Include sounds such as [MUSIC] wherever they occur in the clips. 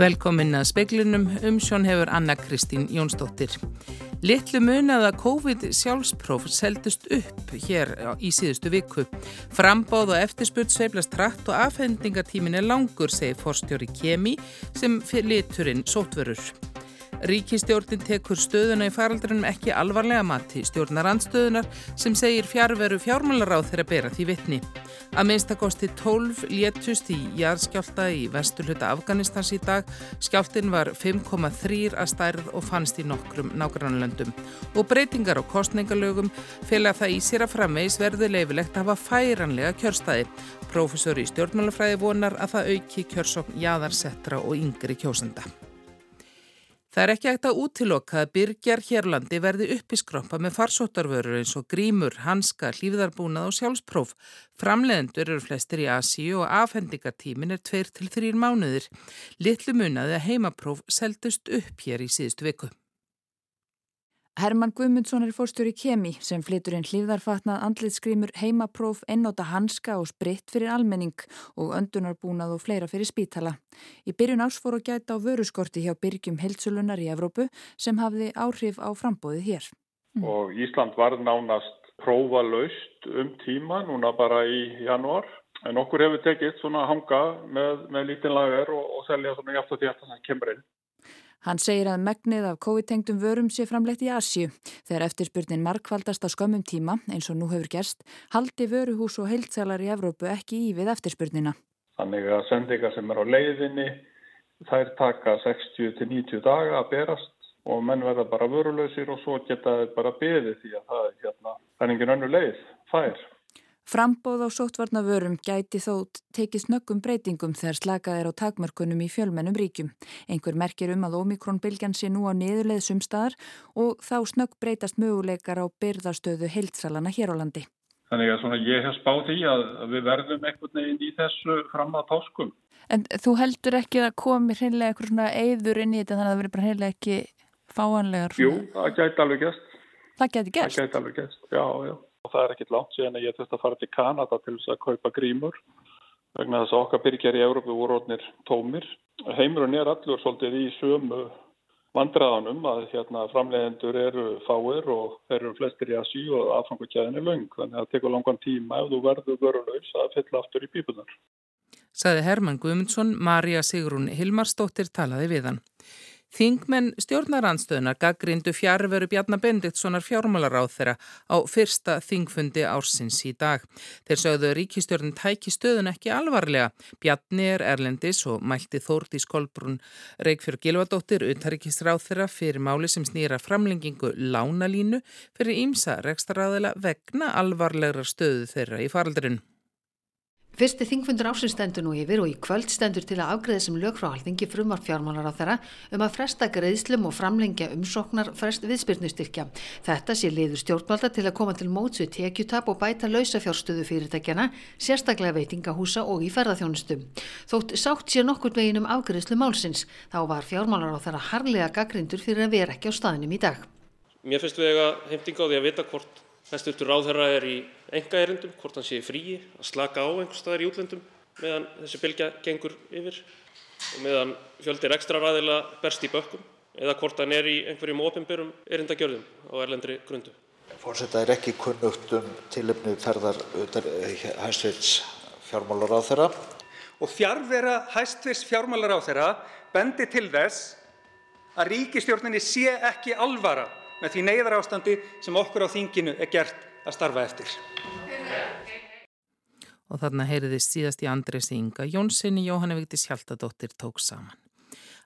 Velkomin að speiklinum um sjón hefur Anna Kristín Jónsdóttir. Littlu munaða COVID sjálfspróf seldust upp hér í síðustu viku. Frambáð og eftirspurt sveiflast trætt og afhendingartímin er langur, segir forstjóri Kemi sem liturinn sótverur. Ríkistjórnin tekur stöðuna í faraldrinum ekki alvarlega mati stjórnar andstöðunar sem segir fjárveru fjármálaráð þeirra bera því vittni. Að minnstakosti 12 létust í jarðskjálta í vesturluta Afganistans í dag. Skjáltin var 5,3 að stærð og fannst í nokkrum nágrannlöndum. Og breytingar á kostningalögum fylgja það í sér að framvegs verði leifilegt að hafa færanlega kjörstaði. Profesor í stjórnmálafræði vonar að það auki kjörsokn jaðarsettra og yngri kjósenda. Það er ekki hægt að útiloka að byrgjar hérlandi verði uppiskroppa með farsóttarvörur eins og grímur, hanska, hlýðarbúnað og sjálfspróf. Framleðendur eru flestir í Asíu og afhendingartímin er tveir til þrýr mánuðir. Littlu munaði að heimapróf seldust upp hér í síðustu viku. Herman Guðmundsson er fórstjóri Kemi sem flytur inn hlýðarfatnað andlitskrimur heimapróf, ennóta hanska og spritt fyrir almenning og öndunarbúnað og fleira fyrir spítala. Í byrjun ás fór að gæta á vöruskorti hjá byrgjum heilsulunar í Evrópu sem hafði áhrif á frambóðið hér. Mm. Og Ísland var nánast prófalaust um tíma núna bara í janúar en okkur hefur tekið svona hanga með, með lítinn lager og, og selja svona hjátt og hjátt sem kemur inn. Hann segir að megnið af COVID-tengdum vörum sé framleitt í Asju. Þegar eftirspurnin markvaldast á skömmum tíma, eins og nú hefur gerst, haldi vöruhús og heiltsalar í Evrópu ekki í við eftirspurnina. Þannig að sendingar sem er á leiðinni, þær taka 60-90 daga að berast og menn verða bara vörulösir og svo geta þeir bara beðið því að það er, hérna, það er engin önnu leið, fær. Frambóð á sóttvarnavörum gæti þó tekið snöggum breytingum þegar slakað er á takmörkunum í fjölmennum ríkjum. Einhver merkir um að omikronbylgjan sé nú á niðurleið sumstaðar og þá snögg breytast möguleikar á byrðarstöðu heilsalana hér á landi. Þannig að svona ég hef spáð í að við verðum einhvern veginn í þessu fram að páskum. En þú heldur ekki að komi hreinlega eitthvað svona eður inn í þetta þannig að það verður bara hreinlega ekki fáanlegar? Jú, það gæti alveg gæst. Það gæti gæst? Það gæti alveg gæst, já, já og það er ekkit langt síðan að ég þurfti að fara til Kanada til þess að kaupa grímur vegna þess að okkar byrjar í Európu orðnir tómir. Heimurinn er allur svolítið í sömu vandraðanum að hérna, framleiðendur eru fáir og þeir eru flestir í Así og aðfangukjæðin er laung þannig að það tekur langan tíma ef þú verður vörulegs að fylla aftur í pípunar. Saði Herman Guðmundsson, Marja Sigrún Hilmarsdóttir talaði við hann. Þingmenn stjórnarandstöðunar gaggrindu fjárveru Bjarnar Bendiktssonar fjármálaráð þeirra á fyrsta þingfundi ársins í dag. Þeir sögðu ríkistjórn tæki stöðun ekki alvarlega. Bjarni er erlendis og mælti Þórtís Kolbrún Reykjörg Gilvadóttir utarrikisráð þeirra fyrir máli sem snýra framlengingu lánalínu fyrir ímsa rekstaráðila vegna alvarlegra stöðu þeirra í faraldurinn. Fyrsti þingfundur ásynstendur nú yfir og í kvöld stendur til að afgreða sem lögfráhaldingi frumar fjármálar á þeirra um að fresta greiðslum og framlengja umsóknar frest viðspyrnustyrkja. Þetta sé liður stjórnvalda til að koma til móts við tekjutap og bæta lausafjárstöðu fyrirtækjana, sérstaklega veitingahúsa og í ferðarþjónustu. Þótt sátt sé nokkur veginn um afgreðslu málsins, þá var fjármálar á þeirra harlega gaggrindur fyrir að vera ekki á staðinum í dag. Mér finnst við Hæstvirtur ráðherra er í engaerindum, hvort hann sé fríi að slaka á einhver staðar í útlöndum meðan þessi bylgja gengur yfir og meðan fjöldir ekstra ræðila berst í bökkum eða hvort hann er í einhverjum ofinberum erindagjörðum á erlendri grundu. Fórseta er ekki kunnugt um tilöfnu ferðar hæstvirts fjármálaráðherra. Og fjárvera hæstvirts fjármálaráðherra bendi til þess að ríkistjórninni sé ekki alvara með því neyðarástandi sem okkur á þinginu er gert að starfa eftir. Og þarna heyriðist síðast í Andresi Inga Jónssoni Jóhanna Vigdís Hjaltadóttir tók saman.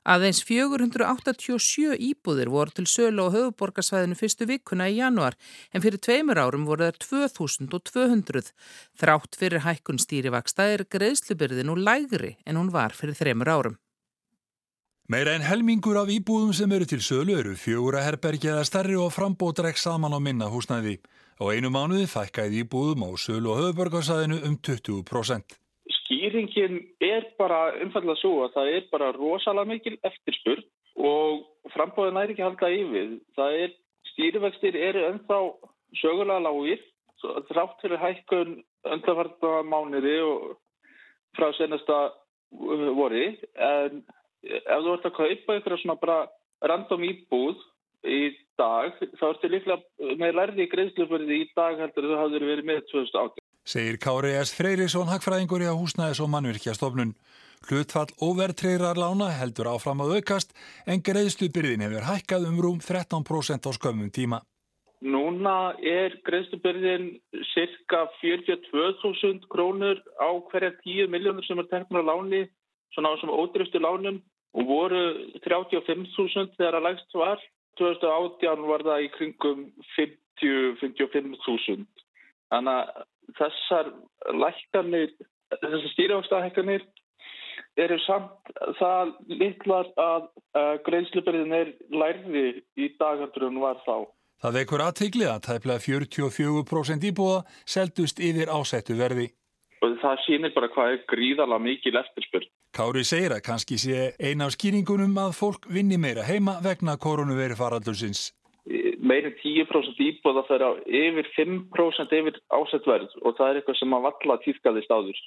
Aðeins 487 íbúðir voru til sölu á höfuborgarsvæðinu fyrstu vikuna í januar en fyrir tveimur árum voru það 2200. Þrátt fyrir hækkun stýrivaksta er greiðslubyrðin og lægri en hún var fyrir þreimur árum. Meira en helmingur af íbúðum sem eru til sölu eru fjögura herbergi eða starri og frambótrekk saman á minna húsnæði. Á einu mánuði fækkaði íbúðum á sölu og höfuborgarsæðinu um 20%. Skýringin er bara umfallega svo að það er bara rosalega mikil eftirspurn og frambóðin er ekki halda yfir. Það er, stýrivextir eru ennþá sögulega lágir, þrátt fyrir hækkun öndafarta mánuði og frá senasta vori en ef þú ert að kaupa ykkur svona bara random íbúð í dag, þá ertu líklega með lærði greiðsluförði í dag heldur þú hafður verið með 2018. Segir Kári S. Freyrisson hagfræðingur í að húsnæðis og mannvirkjastofnun. Hlutfall overtreyrar lána heldur áfram að aukast en greiðslubyrðin hefur hækkað um rúm 13% á skömmum tíma. Núna er greiðslubyrðin cirka 42.000 krónur á hverja 10 miljónur sem er teknur á láni, svona á sem ódrifstu lánum og voru 35.000 þegar að lægst var. 2018 var það í kringum 50-55.000. Þannig að þessar lækkanir, þessar stýrjákstahækkanir eru samt það litlar að uh, greiðslubyrðin er lærði í en var þá. Það veikur aðteglið að tæplega 44% íbúða seldust yfir ásættu verði. Og það sýnir bara hvað er gríðala mikil eftirspurn. Kári segir að kannski sé eina af skýringunum að fólk vinni meira heima vegna koronaveri faraldursins. Meirin 10% íbúða fer á yfir 5% yfir ásættverð og það er eitthvað sem að valla týrkaðist áður.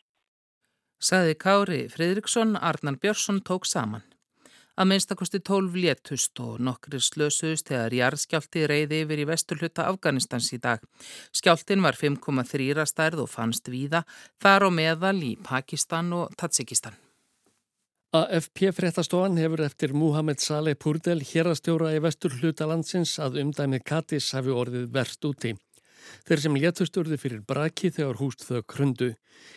Saði Kári Fridriksson, Arnar Björnsson tók saman. Að minnstakosti 12 létust og nokkri slösuðust þegar jarðskjálti reyði yfir í vestur hluta Afganistans í dag. Skjáltin var 5,3 stærð og fannst víða þar á meðal í Pakistan og Tatsikistan. AFP fréttastofan hefur eftir Muhammed Saleh Purdel hérastjóra í vestur hluta landsins að umdæmið Katis hafi orðið verst úti. Þeir sem létust urðu fyrir braki þegar húst þau krundu.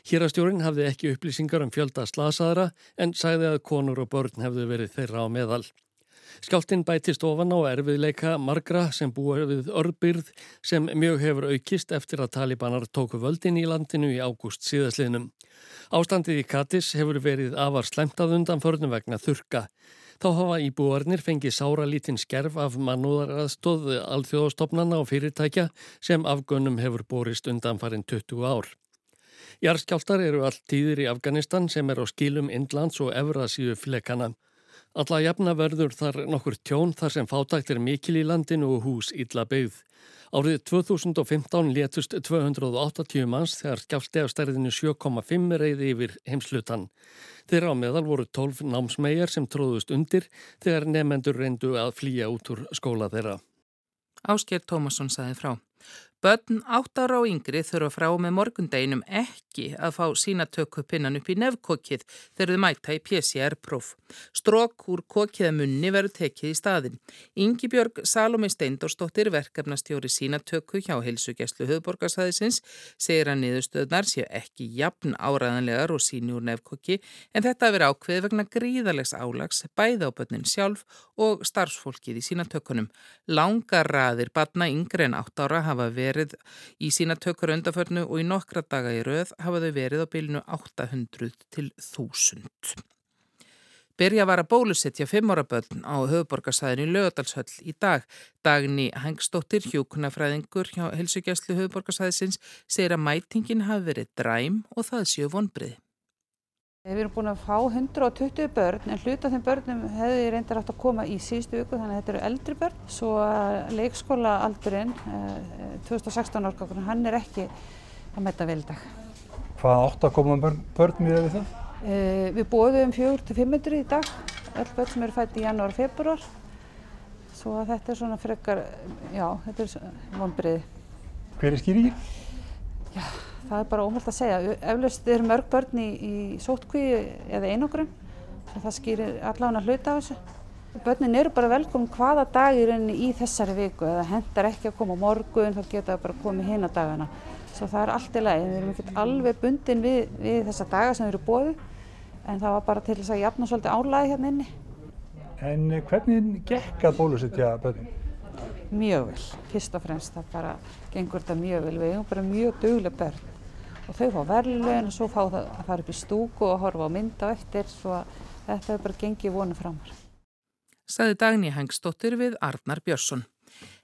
Hérastjórin hafði ekki upplýsingar um fjölda slasaðra en sagði að konur og börn hefðu verið þeirra á meðal. Skjáltinn bætist ofan á erfiðleika margra sem búa við örbyrð sem mjög hefur aukist eftir að talibanar tóku völdin í landinu í ágúst síðasliðnum. Ástandið í Katis hefur verið afar slemtað undan förnum vegna þurka. Þá hafa íbúarnir fengið sára lítinn skerf af mannúðaraðstóð alþjóðastofnana og fyrirtækja sem afgönnum hefur borist undan farin 20 ár. Jarskjáltar eru allt tíðir í Afganistan sem er á skilum Indlands og Evrasíu flekana. Alla jafna verður þar nokkur tjón þar sem fátækt er mikil í landinu og hús illa byggð. Árið 2015 létust 280 manns þegar skjálti af stærðinu 7,5 reyði yfir heimslutan. Þeirra á meðal voru 12 námsmegar sem tróðust undir þegar nefendur reyndu að flýja út úr skóla þeirra. Ásker Tómasson saði frá. Bönn áttára og yngri þurfa frá með morgundeginum ekki að fá sínatökupinnan upp í nefnkokið þegar þau mæta í PCR-próf. Strók úr kokiðamunni verður tekið í staðin. Ingi Björg Salome Steindórsdóttir, verkefnastjóri sínatöku hjá heilsugjæslu höfðborgarsæðisins, segir að niðurstöðnar séu ekki jafn áræðanlegar og síni úr nefnkoki en þetta verður ákveð vegna gríðalegs álags bæða á bönnin sjálf og starfsfólkið í sínatökunum. Langar raðir badna yngre en áttára hafa verið verið í sína tökur undaförnu og í nokkra daga í rauð hafa þau verið á bylnu 800 til 1000. Berja var að bólusetja fimmóra börn á höfuborgarsæðinu Lögadalshöll í dag. Dagni Hengstóttir, hjókunafræðingur hjá helsugjæslu höfuborgarsæðisins, segir að mætingin hafi verið dræm og það séu vonbriði. Við erum búin að fá 120 börn en hluta af þeim börnum hefði reyndar átt að koma í síðustu viku þannig að þetta eru eldri börn. Svo leikskólaaldurinn, 2016 árgangurinn, hann er ekki að metta vel í dag. Hvað átt að koma börn, börn mjög við það? Við bóðum 4-500 í dag, öll börn sem eru fætt í janúar og februar. Svo þetta er svona frekar, já, þetta er vonbreiði. Hver er skýringin? Það er bara óhald að segja. Eflaust eru mörg börn í, í sótkví eða einogrun. Það skýrir allavega hluta af þessu. Börnin eru bara velkomin hvaða dag í rauninni í þessari viku. Það hendar ekki að koma á morgun þá geta það bara komið hinn á dagana. Svo það er allt í lagi. Við erum ekkert alveg bundin við, við þessa daga sem eru bóðu. En það var bara til þess að jafna svolítið álæði hérna inni. En hvernig gekk að bólusetja börnin? Mjög vel. Fyrst og fremst það bara gengur þetta mjög vel. Við erum bara mjög duglega börn og þau fá verðlun og svo fá það að fara upp í stúku og horfa á mynda eftir svo að þetta hefur bara gengið vonu framar. Saði Dagni Hengstóttir við Arnar Björnsson.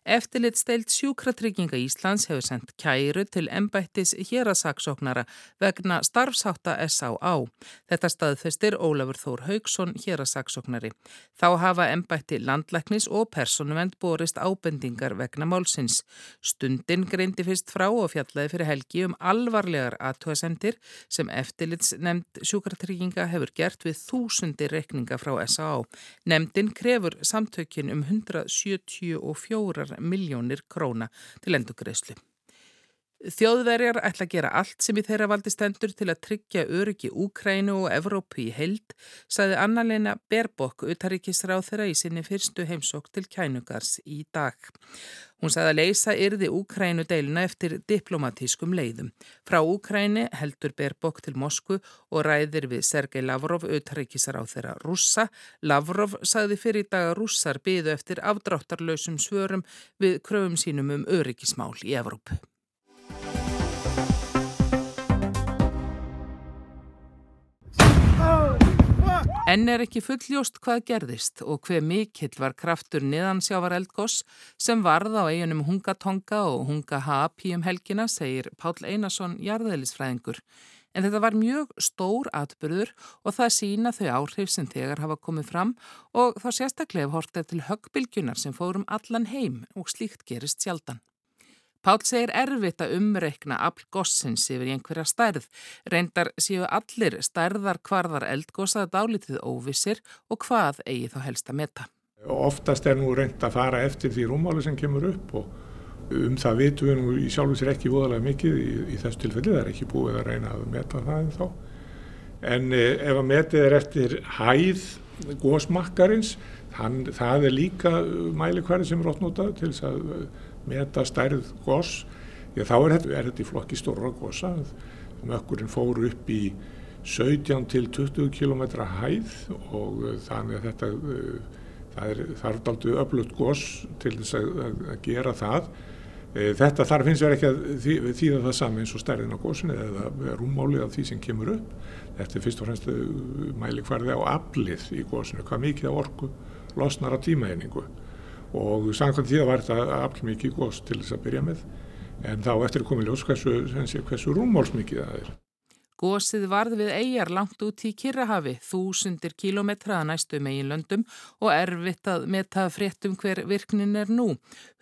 Eftirlit steilt sjúkratrygginga Íslands hefur sendt kæru til embættis hérasaksóknara vegna starfsáta S.A.A. Þetta staðfestir Ólafur Þór Haugsson hérasaksóknari. Þá hafa embætti landlæknis og personuvend borist ábendingar vegna málsins. Stundin greindi fyrst frá og fjallaði fyrir helgi um alvarlegar aðtöðasendir sem eftirlits nefnd sjúkratrygginga hefur gert við þúsundir rekninga frá S.A.A. Nemndin krefur samtökin um 174 miljónir króna til endugreðslu. Þjóðverjar ætla að gera allt sem í þeirra valdi stendur til að tryggja öryggi Úkrænu og Evrópu í heild, saði Anna-Leina Berbokk utaríkisráð þeirra í sinni fyrstu heimsók til kænugars í dag. Hún sagði að leysa yrði Úkrænu deilina eftir diplomatískum leiðum. Frá Úkræni heldur Berbokk til Moskvu og ræðir við Sergei Lavrov utaríkisráð þeirra rússa. Lavrov sagði fyrir í dag að rússar byðu eftir afdráttarlausum svörum við kröfum sínum um öryggismál í Evrópu. Enn er ekki fulljóst hvað gerðist og hver mikill var kraftur niðansjávar eldgoss sem varð á eiginum Hungatonga og Hungahapi um helgina, segir Pál Einarsson jarðeðlisfræðingur. En þetta var mjög stór atbyrður og það sína þau áhrif sem þegar hafa komið fram og þá sérstaklega hortið til höggbylgjunar sem fórum allan heim og slíkt gerist sjaldan. Pál segir erfitt að umreikna afl gossins yfir einhverja stærð. Reyndar séu allir stærðar hvarðar eldgossaða dálítið óvissir og hvað eigi þá helst að metta. Oftast er nú reynd að fara eftir því rúmáli sem kemur upp og um það vitum við nú í sjálfur sér ekki voðalega mikið í, í þessu tilfelli. Það er ekki búið að reyna að metta það en þá. En ef að metið er eftir hæð gósmakkarins, það er líka mælikværi sem er ótt notað til þess að meta stærð gos því að þá er þetta, er þetta í flokki stóra gosa. Mökkurinn fór upp í 17 til 20 km hæð og uh, þannig að þetta uh, það er þarf aldrei öflugt gos til þess að, að gera það. Uh, þetta þarf hins vegar ekki að þýða það sami eins og stærðin á gosinu eða rúmálið af því sem kemur upp. Þetta er fyrst og fremst mælikvarði á aflið í gosinu, hvað mikið á orku losnar á tímaeiningu og samkvæmt því að var þetta aflmikið góðs til þess að byrja með en þá eftir að koma í ljós hversu, hversu rúmmálsmikið það er. Gósið varð við eigjar langt út í Kirrahafi, þúsundir kílometra að næstu megin löndum og erfitt að meta fréttum hver virknin er nú.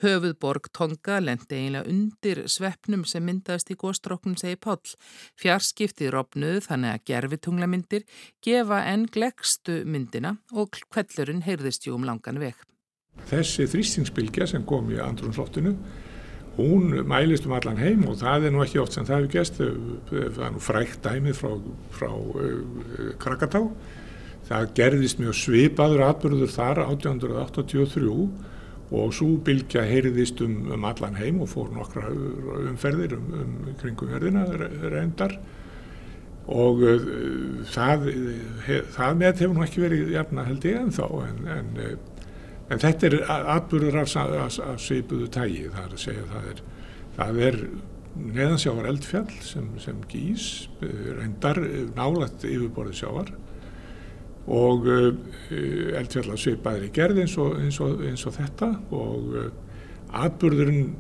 Höfuðborg Tonga lendi eiginlega undir sveppnum sem myndaðist í góstróknum segi Páll. Fjarskiptið rofnuðu þannig að gerfitunglamyndir gefa enn glegstu myndina og kvellurinn heyrðist jú um langan veg. Þessi þrýstingsbylgja sem kom í andrunsloftinu, hún mælist um allan heim og það er nú ekki oft sem það hefur gæst, það er nú frækt dæmið frá, frá uh, Krakatá. Það gerðist mjög svipaður atbyrður þar 1883 og svo bylgja heyrðist um, um allan heim og fór nokkra umferðir um, um kringum verðina reyndar og uh, það, hef, það með hefur nú ekki verið jafna held ég en þá en, en En þetta er atbyrður af, af, af svipuðu tægi, það er að segja það er, það er neðansjávar eldfjall sem, sem gís, eh, reyndar eh, nálat yfirborðið sjávar og uh, eldfjall að svipaður í gerð eins og, eins og, eins og þetta og atbyrðurinn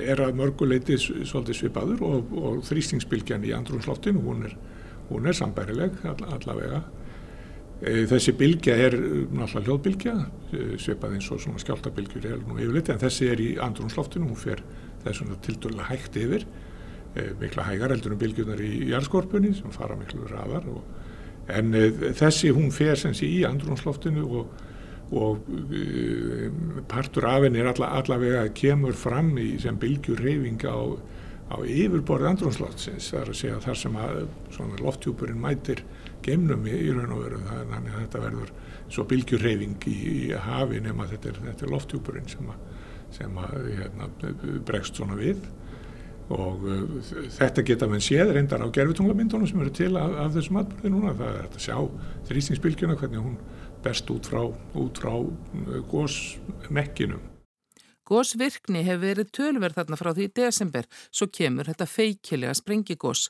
er að mörguleiti svolítið svipaður og, og þrýstingsbylgjan í andrumslottinu, hún er, hún er sambærileg all, allavega. Eh, þessi bylgja er eh, náttúrulega hljóðbylgja, eh, svipað eins og svona skjáltabilgjur er nú yfirleitt, en þessi er í andrúnsloftinu, hún fer þessum tildurlega hægt yfir, mikla hægar heldur um bylgjunar í jarðskorpunni sem fara miklu raðar, og, en þessi hún fer sem sé í andrúnsloftinu og, og partur af henni er alla, allavega kemur fram í sem bylgjur reyfing á, á yfirborði andrúnsloftsins, það er að segja þar sem að lofthjúpurinn mætir geimnum í, í raun og veru þannig að þetta verður svo bylgjurreyfing í, í hafi nema þetta er, er lofthjúpurinn sem að, sem að hérna, bregst svona við. Og uh, þetta geta mann séð reyndar á gerfitunglamyndunum sem eru til af, af þessum atbyrði núna. Það er að sjá þrýstingsbylgjuna hvernig hún best út frá, frá uh, gósmekkinum Gósvirkni hefur verið tölverð þarna frá því í desember, svo kemur þetta feikilega sprengigós.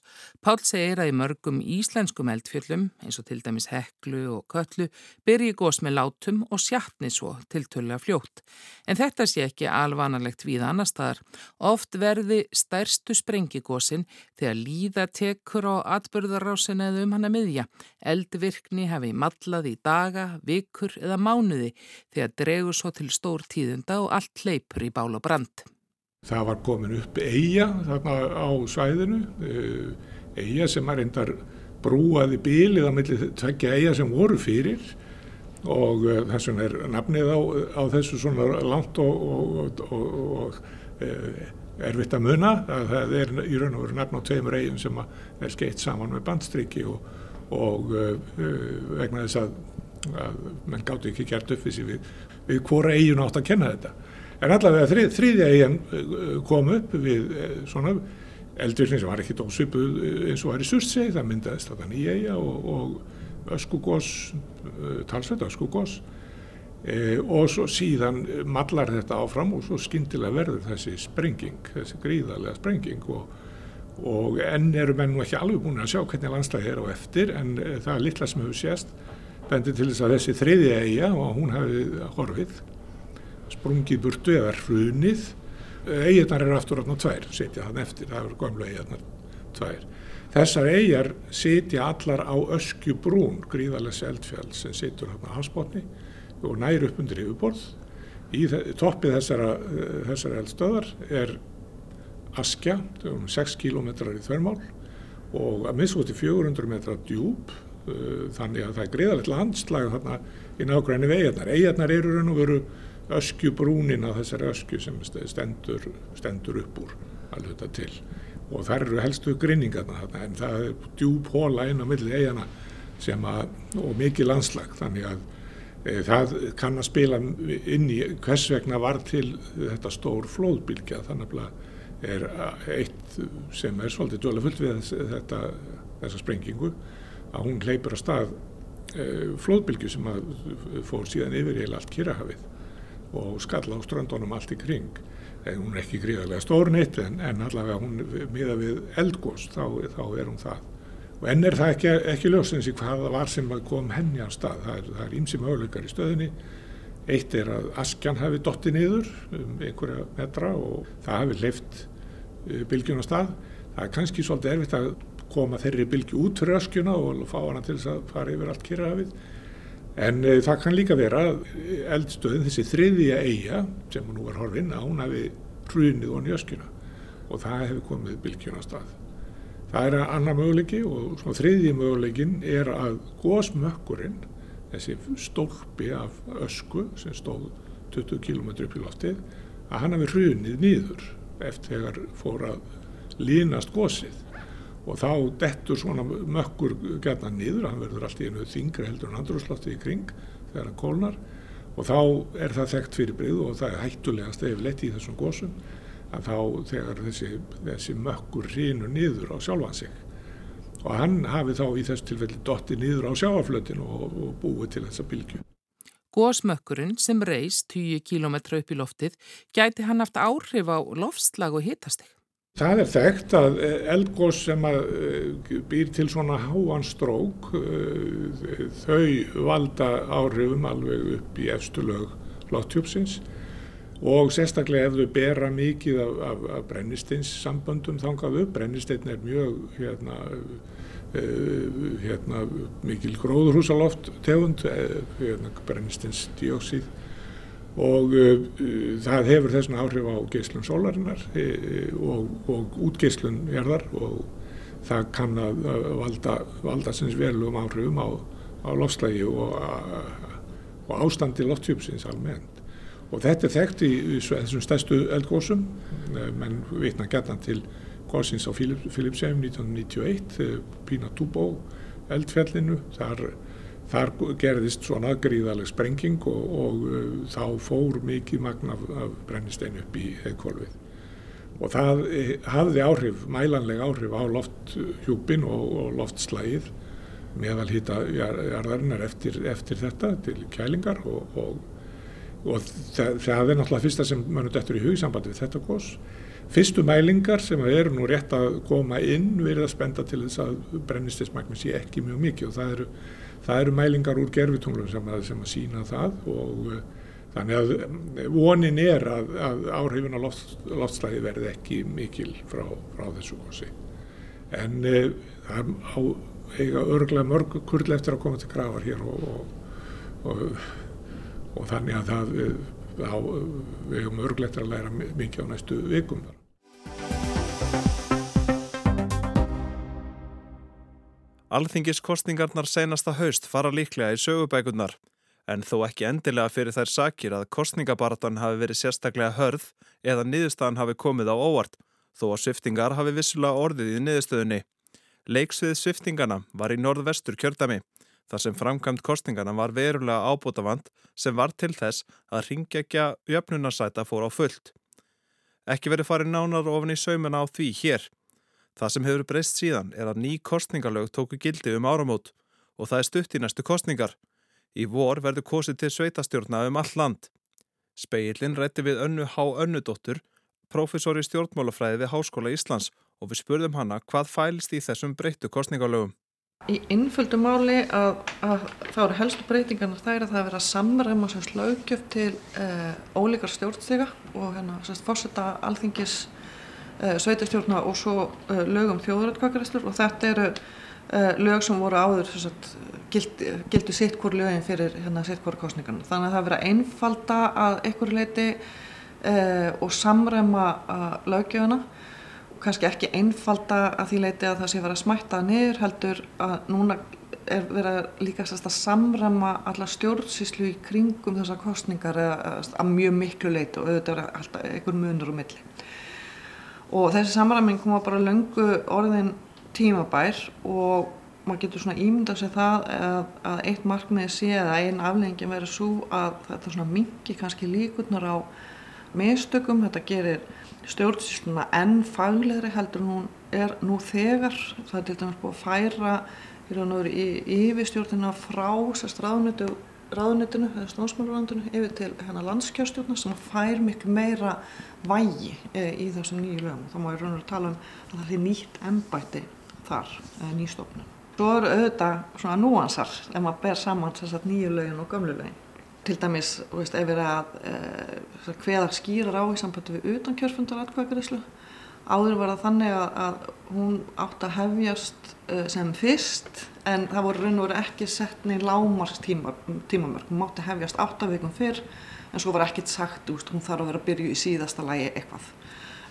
Pál segir að í mörgum íslenskum eldfjöllum, eins og til dæmis heklu og köllu, byrji gós með látum og sjatni svo til tölulega fljótt. En þetta sé ekki alvanalegt við annar staðar. Oft verði stærstu sprengigósin þegar líða tekur á atbyrðarásin eða um hana miðja. Eldvirkni hefði mallað í daga, vikur eða mánuði þegar dregur svo til stór tíðunda og allt leipur í bál og brand. Það var komin upp eiga þarna á svæðinu, eiga sem er endar brúaði bílið á milli tveggja eiga sem voru fyrir og þess vegna er nafnið á, á þessu svona langt og, og, og, og erfitt að muna að það er í raun og veru nafn á tveimur eigum sem er skeitt saman með bandstriki og vegna þess að, að menn gáttu ekki gert upp við, við hvora eigin átt að kenna þetta. En allavega þrið, þriðja eigin kom upp við svona eldvirkni sem var ekki dósipuð eins og var í Surtsey, það myndaðist þetta nýja eiga og, og öskugós, talsveit öskugós e, og svo síðan mallar þetta áfram og svo skindilega verður þessi sprenging, þessi gríðarlega sprenging. Og, og enn eru menn nú ekki alveg búin að sjá hvernig landslægi er á eftir en það er litla sem hefur sést bendir til þess að þessi þriðja eiga og hún hafi horfið sprungið burtu eða hrunið. Eiginnar eru aftur átna tvær setja þann eftir, það eru gamla eiginnar tvær. Þessar eigjar setja allar á öskjubrún gríðarlegs eldfjall sem setur hérna á hafsbótni og næri upp undir yfirborð. Í toppið þessara, þessara eldstöðar er askja um 6 km í þvermál og að minnst 400 metra djúb þannig að það er greiðalegt landslag þarna í nákvæmni við eigarnar. Eigarnar eru raun og veru öskjubrúnin að þessari öskju sem stendur, stendur upp úr alveg þetta til. Og þar eru helstu grinningarna þarna en það er djúb hóla inn á milli eigarna sem að, og mikið landslag þannig að e, það kann að spila inn í hvers vegna var til þetta stór flóðbylgja þannig að er eitt sem er svolítið döla fullt við þetta, þessa sprengingu að hún hleypur að stað flóðbylgju sem fór síðan yfir í allt Kirrahafið og skalla á ströndunum allt í kring. En hún er ekki gríðarlega stórnitt en, en allavega hún miða við eldgós þá, þá er hún það. Og enn er það ekki, ekki ljósins í hvað það var sem kom henni á stað. Það er ímsi möguleikar í stöðinni. Eitt er að askjan hafi dotti niður um einhverja metra og það hafi leift bylgjun á stað. Það er kannski svolítið erfitt að koma þeirri bylgi út fyrir öskjuna og fá hana til þess að fara yfir allt kyrrahafið. En e, það kann líka vera að eldstöðin, þessi þriðja eiga sem nú var horfinn, hún hafi hrunið onni öskjuna og það hefur komið bylgjun á stað. Það er annar möguleiki og þriðji möguleikin er að gósmökkurinn, þessi stólpi af ösku sem stóð 20 km upp í loftið, að hann hafi hrunið nýður eftir þegar fór að línast gósið og þá dettur svona mökkur gætna niður, hann verður allt í einu þingri heldur en andrúrslótti í kring þegar hann kólnar og þá er það þekkt fyrir brið og það er hættulegast ef lett í þessum gósum að þá þegar þessi, þessi mökkur hrinu niður á sjálfan sig og hann hafi þá í þessu tilfelli dotti niður á sjáaflötinu og, og búið til þessa bylgu. Gósmökkurinn sem reys 10 km upp í loftið gæti hann haft áhrif á loftslag og hitastig. Það er þekkt að eldgós sem að býr til svona háan strók, þau valda áhrifum alveg upp í efstu lög lofthjúpsins og sérstaklega ef þau bera mikið af, af, af brennistins samböndum þangað upp. Brennisteinn er mjög hérna, hérna, mikil gróðurhúsaloft tegund, hérna, brennistins dióksíð og uh, það hefur þessan áhrif á geyslun sólarinnar e, og, og útgeyslun hérðar og það kann að valda, valda sinns velum áhrifum á, á lofslægi og, og ástandi lofthjúpsins almennt. Og þetta er þekkt í, í þessum stærstu eldgósum, menn vitna gætan til gósins á Filipsheim 1991, Pinatubo eldfjallinu, þar Þar gerðist svona gríðaleg sprenging og, og uh, þá fór mikið magna af, af brennistein upp í heikvolfið. Og það e, hafði áhrif, mælanleg áhrif á lofthjúpin og, og loftslægið meðal hýta jarðarinnar eftir, eftir þetta til kælingar og, og það, það er náttúrulega fyrsta sem mannur dettur í hugsambandi við þetta gos. Fyrstu mælingar sem eru nú rétt að koma inn verið að spenda til þess að brennistismagni sé ekki mjög mikið og það eru, það eru mælingar úr gerfitunglum sem að, sem að sína það og Þannig að vonin er að, að áhrifin á loft, loftslagi verði ekki mikil frá, frá þessu gósi. En e, það á, eiga örglega mörg kurl eftir að koma til grafar hér og, og, og, og þannig að það á, við hefum örglega eftir að læra mikið á næstu vikum. Alþingiskostningarnar senasta haust fara líklega í sögubækunar en þó ekki endilega fyrir þær sakir að kostningabaratan hafi verið sérstaklega hörð eða niðurstaðan hafi komið á óvart, þó að sviftingar hafi vissulega orðið í niðurstöðunni. Leiksvið sviftingana var í norðvestur kjördami, þar sem framkvæmt kostningana var verulega ábútafand sem var til þess að ringegja jöfnunarsæta fór á fullt. Ekki verið farið nánar ofin í saumuna á því hér. Það sem hefur breyst síðan er að ný kostningalög tóku gildi um áramót og það er stutt í næstu kostningar. Í vor verður kosið til sveitastjórna um all land. Speillin rætti við önnu Há Önnudóttur, profesor í stjórnmálafræði við Háskóla Íslands og við spurðum hana hvað fælst í þessum breyttu kostningalögum. Í innföldu máli að, að þá eru helstu breytingarnar þær að það er að samræma lögjöf til uh, ólíkar stjórnstiga og hérna sérst fórsetta alþingis sveitastjórna og svo uh, lögum þjóðrætkvakaristur og þetta eru lög sem voru áður sérst gildi, gildi sitt hvort lögin fyrir hérna sitt hvort kostningarna. Þannig að það verið að einfalda að einhverju leiti uh, og samræma lögjöfuna og kannski ekki einfalda að því leiti að það sé verið að smætta niður heldur að núna er verið líka að samræma alla stjórnsíslu í kringum þessar kostningar eða að mjög miklu leiti og auðvitað er alltaf einhver munur og milli. Og þessi samræming kom bara löngu orðin tímabær og maður getur svona ímyndað sér það að, að eitt markmiði sé eða einn afleggingin verið svo að þetta svona mingi kannski líkurnar á mistökum, þetta gerir stjórnsýsluna enn faglegri heldur hún er nú þegar. Það er til dæmis búið að færa í, yfirstjórnina frá sérst ráðnötu ráðnötinu eða stónsmálurráðnötinu yfir til hérna landskjárstjórna sem fær miklu meira vægi e, í þessum nýju lögum þá má ég raun og tala um að það er nýtt ennbætti þar, eða nýstofnun Svo eru auðvitað svona núansar ef maður ber saman þess að nýju lögin og gömlu lögin. Til dæmis, veist, ef við erum að e, hveða skýrar á í sambandi við utan kjörfundar atkvæðgræslu. Áður var það þannig að, að hún átt að hefjast sem fyrst en það voru raun og veru ekki sett neinn lámarst tíma, tímamörk. Hún mátti hefjast áttavíkum fyrr en svo var ekkert sagt úst, hún þarf að vera að byrju í síðasta lægi eitthvað.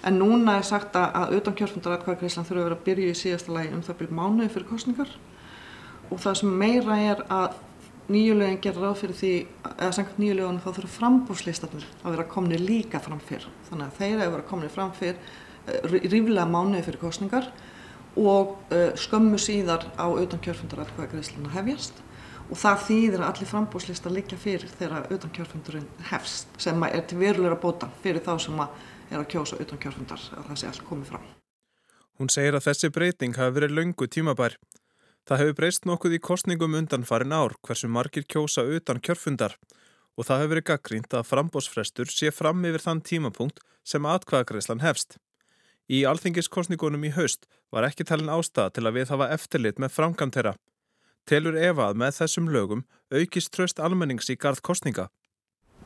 En núna er sagt að, að utan kjörfundaratkvæðagreyslan þurfa að vera að byrja í síðasta lagi um það byrju mánuði fyrir kostningar og það sem meira er að nýjulegin gerir ráð fyrir því, eða sengt nýjulegunum þá þurfa frambúrslistatnir að vera komni líka fram fyrr. Þannig að þeir að vera komni fram fyrr uh, ríflega mánuði fyrir kostningar og uh, skömmu síðar á utan kjörfundaratkvæðagreyslan að hefjast og það þýðir að allir frambúrslistar liggja fyrir þegar utan kjörfundurinn hefst sem er til verulegra bóta fyrir þá sem að er að kjósa utan kjörfundar að það sé allt komið fram. Hún segir að þessi breyting hafi verið löngu tímabær. Það hefur breyst nokkuð í kostningum undan farin ár hversu margir kjósa utan kjörfundar og það hefur verið gaggrínt að frambósfrestur sé fram yfir þann tímapunkt sem atkvæðagreislan hefst. Í alþingiskostningunum í haust var ekki talin ástæða til að við hafa eftirlit með framkantera. Telur Eva að með þessum lögum aukist tröst almennings í gard kostninga.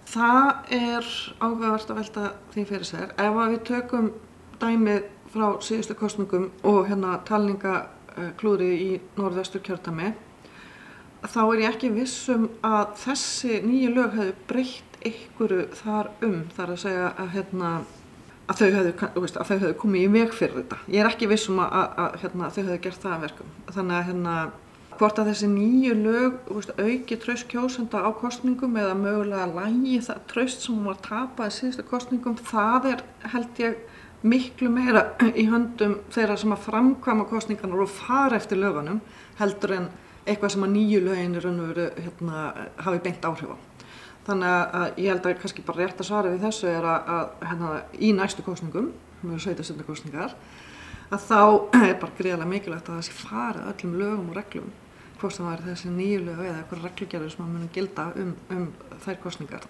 Það er áhugavert að velta því fyrir sér. Ef við tökum dæmið frá síðustu kostningum og hérna talningaklúri í norðvestur kjörtami þá er ég ekki vissum að þessi nýju lög hefur breytt ykkuru þar um þar að segja að, hérna, að, þau, að hefðu komið í veg fyrir þetta. Ég er ekki vissum að, að hérna, þau hefðu gert það verkum. Þannig að hérna, hvort að þessi nýju lög veist, auki tröst kjósenda á kostningum eða mögulega lægi það tröst sem hún var tapað í síðustu kostningum það er held ég miklu meira í höndum þeirra sem að framkvæma kostningarnar og fara eftir lögunum heldur en eitthvað sem að nýju lögin er veru, hérna, hafi beint áhrif á. Þannig að ég held að kannski bara rétt að svara við þessu er að, að hérna, í næstu kostningum, mjög sveitastundu kostningar, að þá [CLEARS THROAT] er bara greiðilega mikilvægt að það sé fara öllum lögum og reglum hvort það var þessi nýjulegu eða eitthvað reglugjörður sem að munum gilda um, um þær kostningar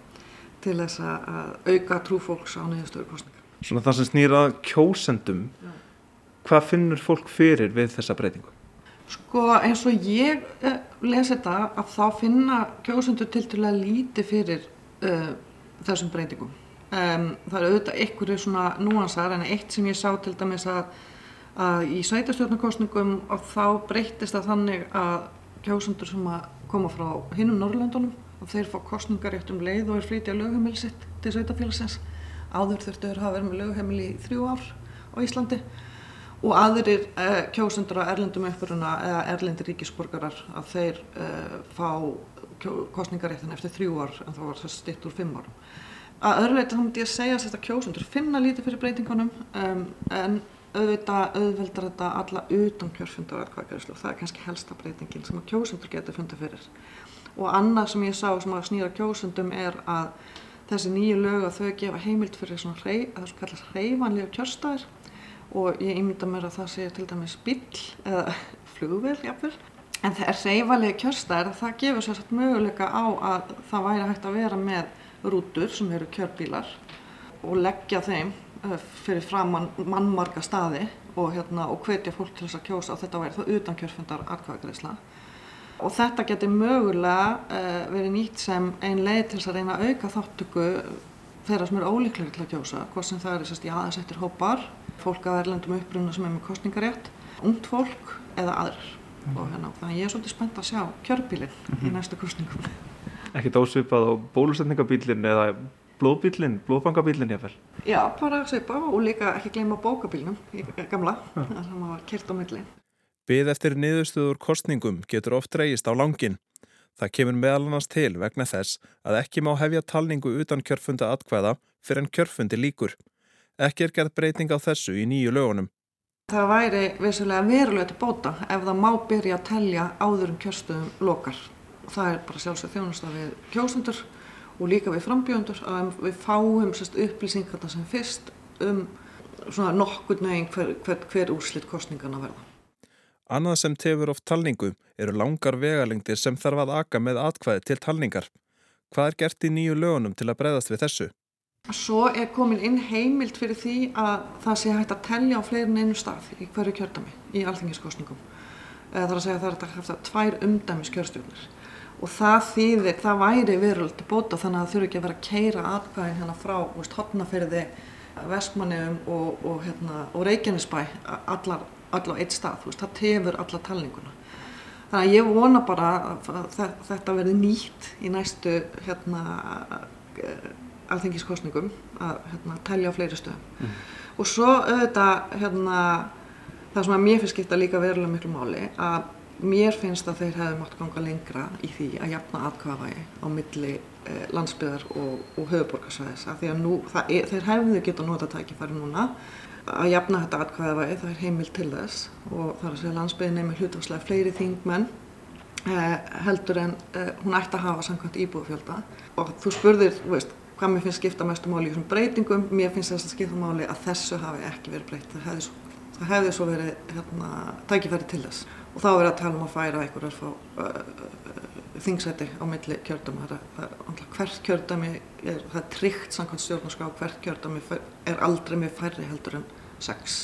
til þess að auka trúfólks á niðurstöður kostninga. Svona það sem snýra kjósendum, Já. hvað finnur fólk fyrir við þessa breytingu? Sko eins og ég lesi þetta að þá finna kjósendur til til að líti fyrir uh, þessum breytingum. Um, það er auðvitað einhverju svona núansar en eitt sem ég sá til dæmis að, að í sveitarstjórnarkostningum og þá breytist það þannig að kjósendur sem að koma frá hinnum Norrlöndunum og þeir fá kostningarétt um leið og er flytja lögheimilisitt til sveitarfélagsins. Áður þurftur hafa verið með lögheimil í þrjú ár á Íslandi og aðrir uh, kjósendur á erlendum uppuruna eða erlendir ríkisborgarar að þeir uh, fá kostningaréttin eftir þrjú ár en það var þess stitt úr fimm árum. Að öðruleita þá myndi ég segja að þetta kjósendur finna lítið fyrir breytingunum um, en auðvitað auðveldar þetta alla utan kjörfundar aðkvæðgæðislu og það er kannski helsta breytingin sem að kjósendur getur fundið fyrir. Og annað sem ég sá sem að snýra kjósendum er að þessi nýju lög að þau gefa heimild fyrir svona hrei, að það svo kallast hreyfanlega kjörstæðir og ég ímynda mér að það sé til dæmis bíl eða flugvel jafnvel. En það er reyfalega kjörstæðir að það gefur sérstaklega möguleika á að það væri hægt að vera með rútur sem eru kjörbílar og leggja þeim eh, fyrir framann mannmarga staði og, hérna, og hvetja fólk til þess að kjósa og þetta væri þá utan kjörfundar atkvæðagreysla. Og þetta getur mögulega uh, verið nýtt sem ein leið til þess að reyna að auka þáttöku þeirra sem eru ólíklegri til að kjósa, hvort sem það er í aðeinsettir hópar fólk að erlendum uppruna sem er með kostningarétt, ungt fólk eða aðrar. Mm. Og hérna, þannig ég er svolítið spennt að sjá kjörbílinn mm -hmm. í mhm. næstu kostningum. Ekkert ásvipað á bólusetningabílinn eða blóðbílinn, blóðbankabílinn ég vel? Já, bara að svipa og líka ekki gleyma bókabílnum, gamla, það var kert á milli. Byð eftir niðurstöður kostningum getur oft reyist á langin. Það kemur meðal annars til vegna þess að ekki má hefja talningu utan kjörfunda atkvæða fyrir en kjörfundi líkur. Ekki er gerð breyting á þessu í nýju lögunum. Það væri vissulega verulega til bóta ef það má byrja að telja áður um kjörstöðum lokar. Það er bara sjálfsög þjónust við kjósundur og líka við frambjöndur að við fáum sérst, upplýsingarna sem fyrst um nokkur neginn hver, hver, hver úrslitt kostningarna verða. Annað sem tefur oft talningu eru langar vegalengdir sem þarf að aka með atkvæði til talningar. Hvað er gert í nýju lögunum til að breyðast við þessu? Svo er komin inn heimild fyrir því að það sé hægt að tellja á fleirin einu stað í hverju kjördami í alþingiskostningum. Það er að segja að það er hægt að hafa tvær umdæmis kjörstjórnir og það þýðir, það væri verulegt bóta þannig að það þurfi ekki að vera að keira atkvæðin hérna frá hotnaferði, vestmanniðum og, og, hérna, og reykjanisbæ allar, allar á eitt stað, veist, það tefur alla talninguna. Þannig að ég vona bara að þetta verði nýtt í næstu hérna alþengiskostningum að hérna, telja á fleiri stöðum. Mm. Og svo auðvitað hérna, það sem að mér finnst skipta líka verulega miklu máli að mér finnst að þeir hefðu mátt ganga lengra í því að jafna atkvaðvægi á milli eh, landsbyðar og, og höfuborgarsvæðis af því að nú, er, þeir hefðu geta nota tækifæri núna að jafna þetta atkvaðvægi, það er heimil til þess og það er að segja landsbyðin nefnir hlutafslega fleiri þingmenn eh, heldur en eh, hún ætti að hafa samkvæmt íbúðfjölda og þú spurðir, veist, hvað mér finnst skipta mestu máli í þessum breytingum. Mér finnst þess að skipta máli að þessu hafi ekki verið breytt. Það hefði svo, það hefði svo verið hérna, tækifæri til þess. Og þá verið að tala um að færa einhverjar fá uh, þingsæti á milli kjördami hvert kjördami er, það er tryggt samkvæmt stjórnarská hvert kjördami er aldrei með færri heldur en sex.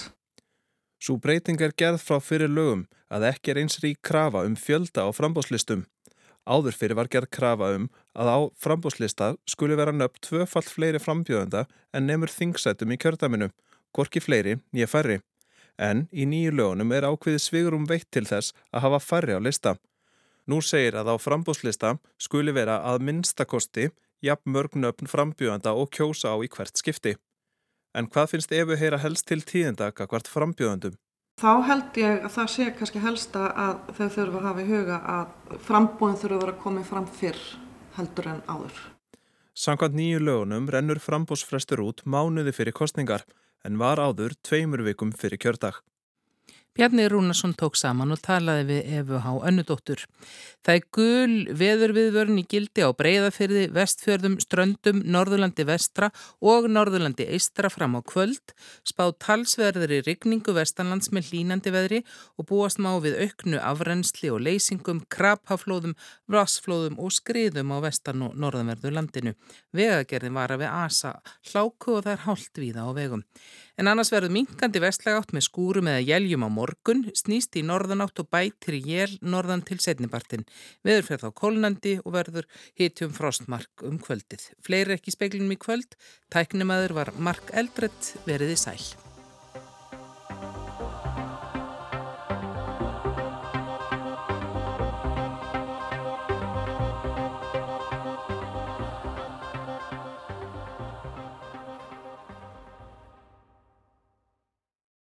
Svo breyting er gerð frá fyrir lögum að ekki er eins rík krafa um fjölda á frambóðslistum Áður fyrir var gerð krafa um að á frambúslista skuli vera nöpp tvöfall fleiri frambjöðenda en nefnur þingsætum í kjördaminu, gorki fleiri, nýja færri. En í nýju lögunum er ákveðið svigurum veitt til þess að hafa færri á lista. Nú segir að á frambúslista skuli vera að minnstakosti jafn mörg nöfn frambjöðenda og kjósa á í hvert skipti. En hvað finnst Efu heyra helst til tíðenda kakvart frambjöðendum? Þá held ég að það sé kannski helsta að þau þurfa að hafa í huga að frambúin þurfa að vera komið fram fyrr heldur en áður. Sankant nýju lögunum rennur frambúsfrestur út mánuði fyrir kostningar en var áður tveimur vikum fyrir kjördag. Bjarni Rúnarsson tók saman og talaði við Efu Há Önnudóttur. Það er gul veðurviðvörn í gildi á breyðafyrði, vestfjörðum, ströndum, Norðurlandi vestra og Norðurlandi eistra fram á kvöld, spáð talsverðri rigningu vestanlands með hlínandi veðri og búast má við auknu afrensli og leysingum, krabhaflóðum, vassflóðum og skriðum á vestan og norðanverðu landinu. Vegagerðin var að við asa hláku og það er hálft víða á vegum. En annars verður minkandi vestlægátt með skúrum eða jæljum á morgun, snýst í norðanátt og bætir jél norðan til setnibartin. Veður fyrir þá kólnandi og verður hitjum frostmark um kvöldið. Fleiri ekki speiklinum í kvöld, tæknimaður var Mark Eldrett veriði sæl.